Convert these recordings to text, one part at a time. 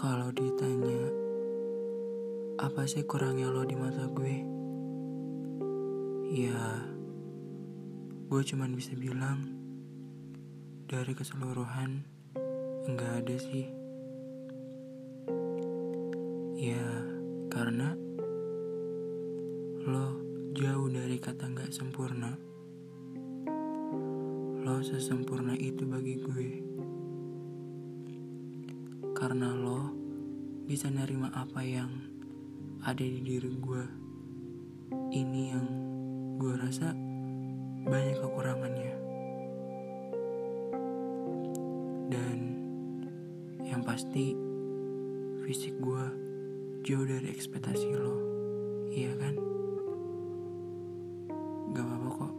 Kalau ditanya apa sih kurangnya lo di mata gue? Ya, gue cuman bisa bilang dari keseluruhan enggak ada sih. Ya, karena lo jauh dari kata nggak sempurna. Lo sesempurna itu bagi gue. Karena lo bisa nerima apa yang ada di diri gue. Ini yang gue rasa banyak kekurangannya. Dan yang pasti fisik gue jauh dari ekspektasi lo. Iya kan? Gak apa-apa kok.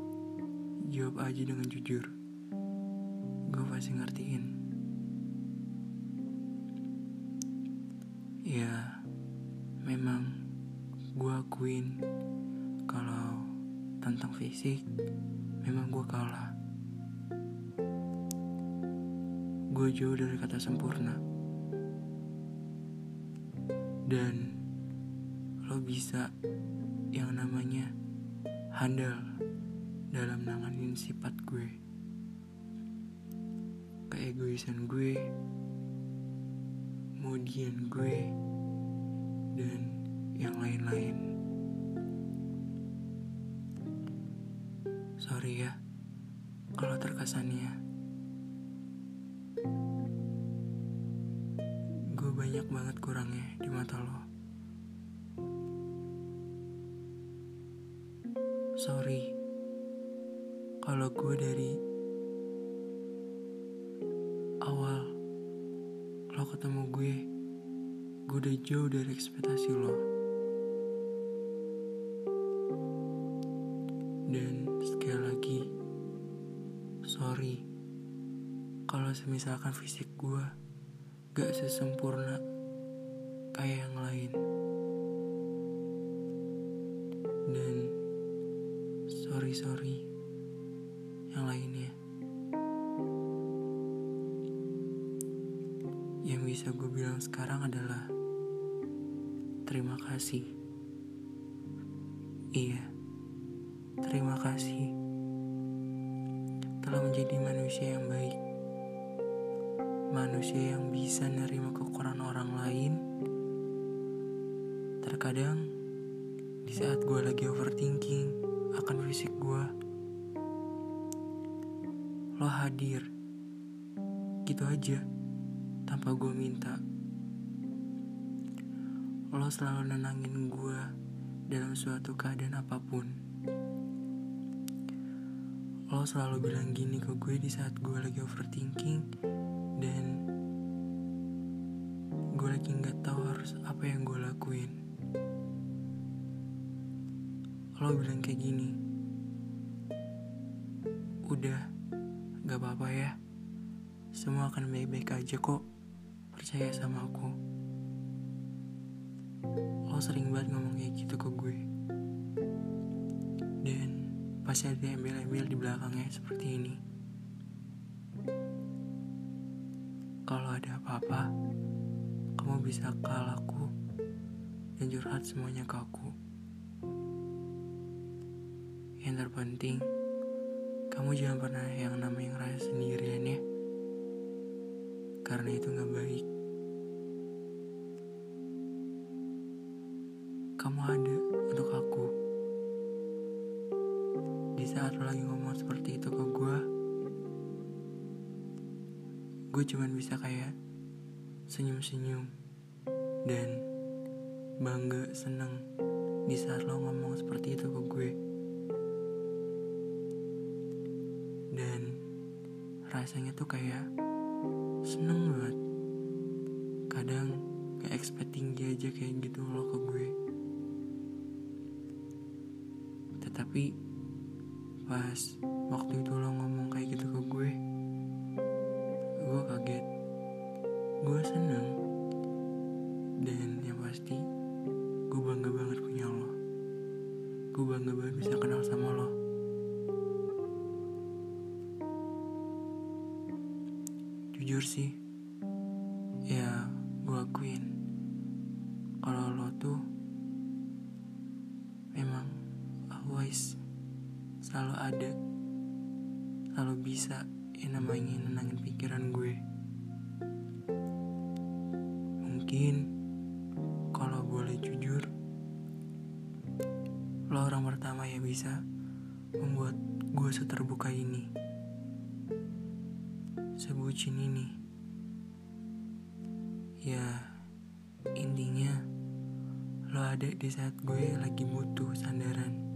Jawab aja dengan jujur. Gue pasti ngertiin. Ya, memang gue akuin kalau tentang fisik memang gue kalah. Gue jauh dari kata sempurna. Dan lo bisa yang namanya handal dalam nanganin sifat gue. Keegoisan gue, kemudian gue, dan yang lain-lain. Sorry ya, kalau terkesannya. Gue banyak banget kurangnya di mata lo. Sorry, kalau gue dari awal ketemu gue, gue udah jauh dari ekspektasi lo. Dan sekali lagi, sorry kalau semisalkan fisik gue gak sesempurna kayak yang lain. Dan sorry-sorry yang lainnya. Yang bisa gue bilang sekarang adalah terima kasih. Iya, terima kasih telah menjadi manusia yang baik. Manusia yang bisa nerima kekurangan orang lain. Terkadang di saat gue lagi overthinking akan fisik gue, lo hadir gitu aja tanpa gue minta. Lo selalu nenangin gue dalam suatu keadaan apa pun. Lo selalu bilang gini ke gue di saat gue lagi overthinking dan gue lagi nggak tahu harus apa yang gue lakuin. Lo bilang kayak gini, udah gak apa-apa ya, semua akan baik-baik aja kok, percaya sama aku. Lo sering banget ngomong kayak gitu ke gue. Dan pasti ada embel-embel di belakangnya seperti ini. Kalau ada apa-apa, kamu bisa call aku dan curhat semuanya ke aku. Yang terpenting, kamu jangan pernah yang namanya ngerasa sendirian ya. Karena itu gak baik. Kamu ada untuk aku. Di saat lo lagi ngomong seperti itu ke gue, gue cuman bisa kayak senyum-senyum dan bangga seneng di saat lo ngomong seperti itu ke gue. Dan rasanya tuh kayak seneng banget. Kadang kayak expect tinggi aja kayak gitu lo ke gue. Tetapi pas waktu itu lo ngomong kayak gitu ke gue, gue kaget. Gue seneng. Dan yang pasti, gue bangga banget punya lo. Gue bangga banget bisa kenal sama lo. Jujur sih, ya gue akuin kalau lo tuh always selalu ada. Selalu bisa yang namanya nenangin pikiran gue. Mungkin kalau boleh jujur lo orang pertama yang bisa membuat gue seterbuka ini. Sebucin ini. Ya intinya lo ada di saat gue lagi butuh sandaran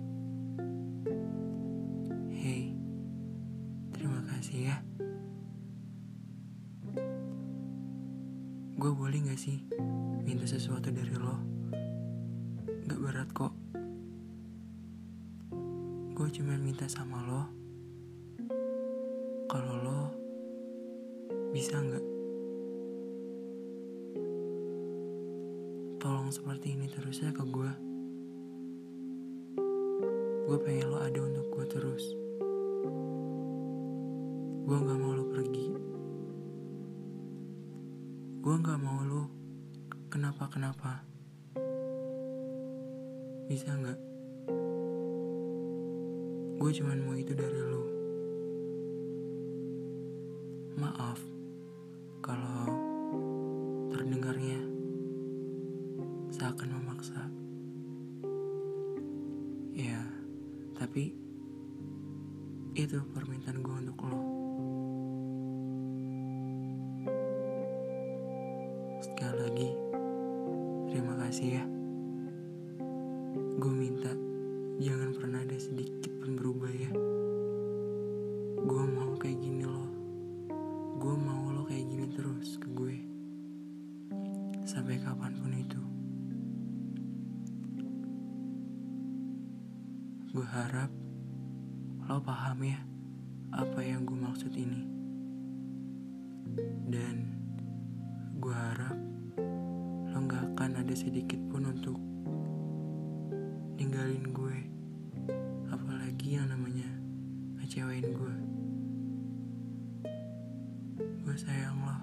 terima kasih ya? Gue boleh gak sih minta sesuatu dari lo? Gak berat kok. Gue cuma minta sama lo kalau lo bisa nggak? Tolong seperti ini terus ya ke gue gue pengen lo ada untuk gue terus gue nggak mau lo pergi. Gue nggak mau lo kenapa kenapa bisa nggak? Gue cuman mau itu dari lo maaf kalau terdengarnya seakan memaksa. Ya tapi itu permintaan gue untuk lo kasih ya. Gue minta jangan pernah ada sedikit pun berubah ya. Gue mau kayak gini loh. Gue mau lo kayak gini terus ke gue. Sampai kapan pun itu. Gue harap lo paham ya apa yang gue maksud ini. Dan gue harap ada sedikit pun untuk ninggalin gue. Apalagi yang namanya ngecewain gue. Gue sayang lo.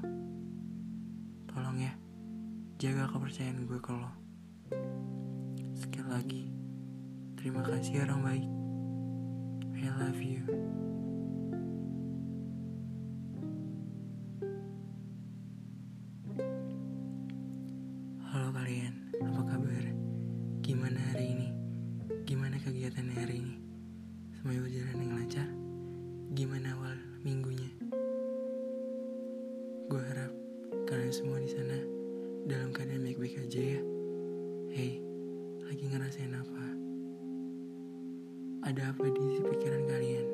Tolong ya jaga kepercayaan gue ke lo. Sekali lagi terima kasih orang baik. I love you kegiatan hari ini. Semuanya berjalan dengan lancar. Gimana awal minggunya? Gue harap kalian semua di sana dalam keadaan baik-baik aja ya. Hey lagi ngerasain apa? Ada apa di isi pikiran kalian?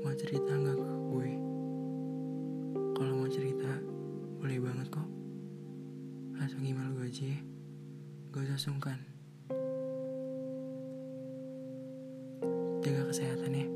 Mau cerita nggak ke gue? Kalau mau cerita boleh banget kok. Langsung email gue aja ya. Gak usah sungkan kesehatan ya